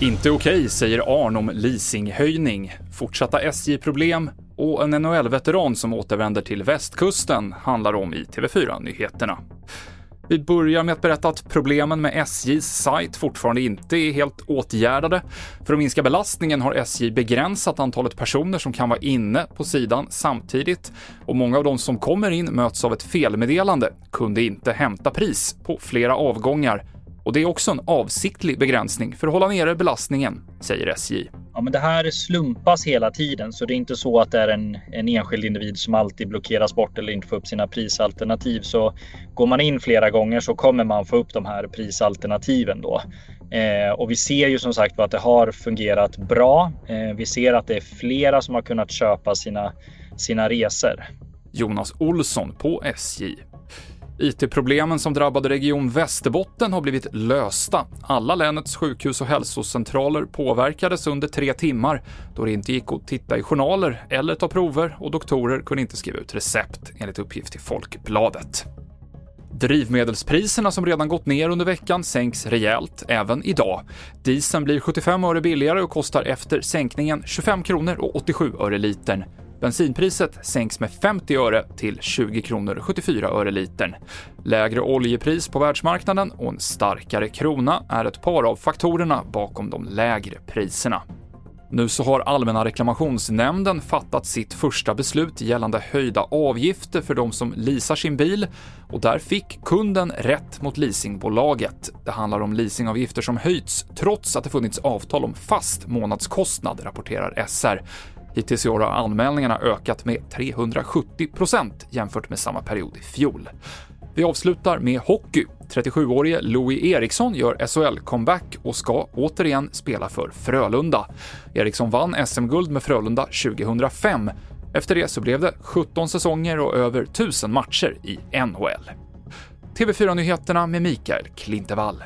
Inte okej, okay, säger Arn om leasinghöjning. Fortsatta SJ-problem och en NHL-veteran som återvänder till västkusten handlar om i TV4-nyheterna. Vi börjar med att berätta att problemen med SJs sajt fortfarande inte är helt åtgärdade. För att minska belastningen har SJ begränsat antalet personer som kan vara inne på sidan samtidigt och många av de som kommer in möts av ett felmeddelande, kunde inte hämta pris på flera avgångar och det är också en avsiktlig begränsning för att hålla nere belastningen, säger SJ. Ja, men det här slumpas hela tiden så det är inte så att det är en, en enskild individ som alltid blockeras bort eller inte får upp sina prisalternativ. Så går man in flera gånger så kommer man få upp de här prisalternativen då. Eh, och vi ser ju som sagt att det har fungerat bra. Eh, vi ser att det är flera som har kunnat köpa sina, sina resor. Jonas Olsson på SJ. IT-problemen som drabbade Region Västerbotten har blivit lösta. Alla länets sjukhus och hälsocentraler påverkades under tre timmar då det inte gick att titta i journaler eller ta prover och doktorer kunde inte skriva ut recept, enligt uppgift till Folkbladet. Drivmedelspriserna som redan gått ner under veckan sänks rejält även idag. Dieseln blir 75 öre billigare och kostar efter sänkningen 25 kronor och 87 öre litern. Bensinpriset sänks med 50 öre till 20 kronor 74 öre litern. Lägre oljepris på världsmarknaden och en starkare krona är ett par av faktorerna bakom de lägre priserna. Nu så har Allmänna reklamationsnämnden fattat sitt första beslut gällande höjda avgifter för de som leasar sin bil och där fick kunden rätt mot leasingbolaget. Det handlar om leasingavgifter som höjts trots att det funnits avtal om fast månadskostnad, rapporterar SR. Hittills i år har anmälningarna ökat med 370% jämfört med samma period i fjol. Vi avslutar med hockey. 37-årige Louis Eriksson gör SHL-comeback och ska återigen spela för Frölunda. Eriksson vann SM-guld med Frölunda 2005. Efter det så blev det 17 säsonger och över 1000 matcher i NHL. TV4-nyheterna med Mikael Klintevall.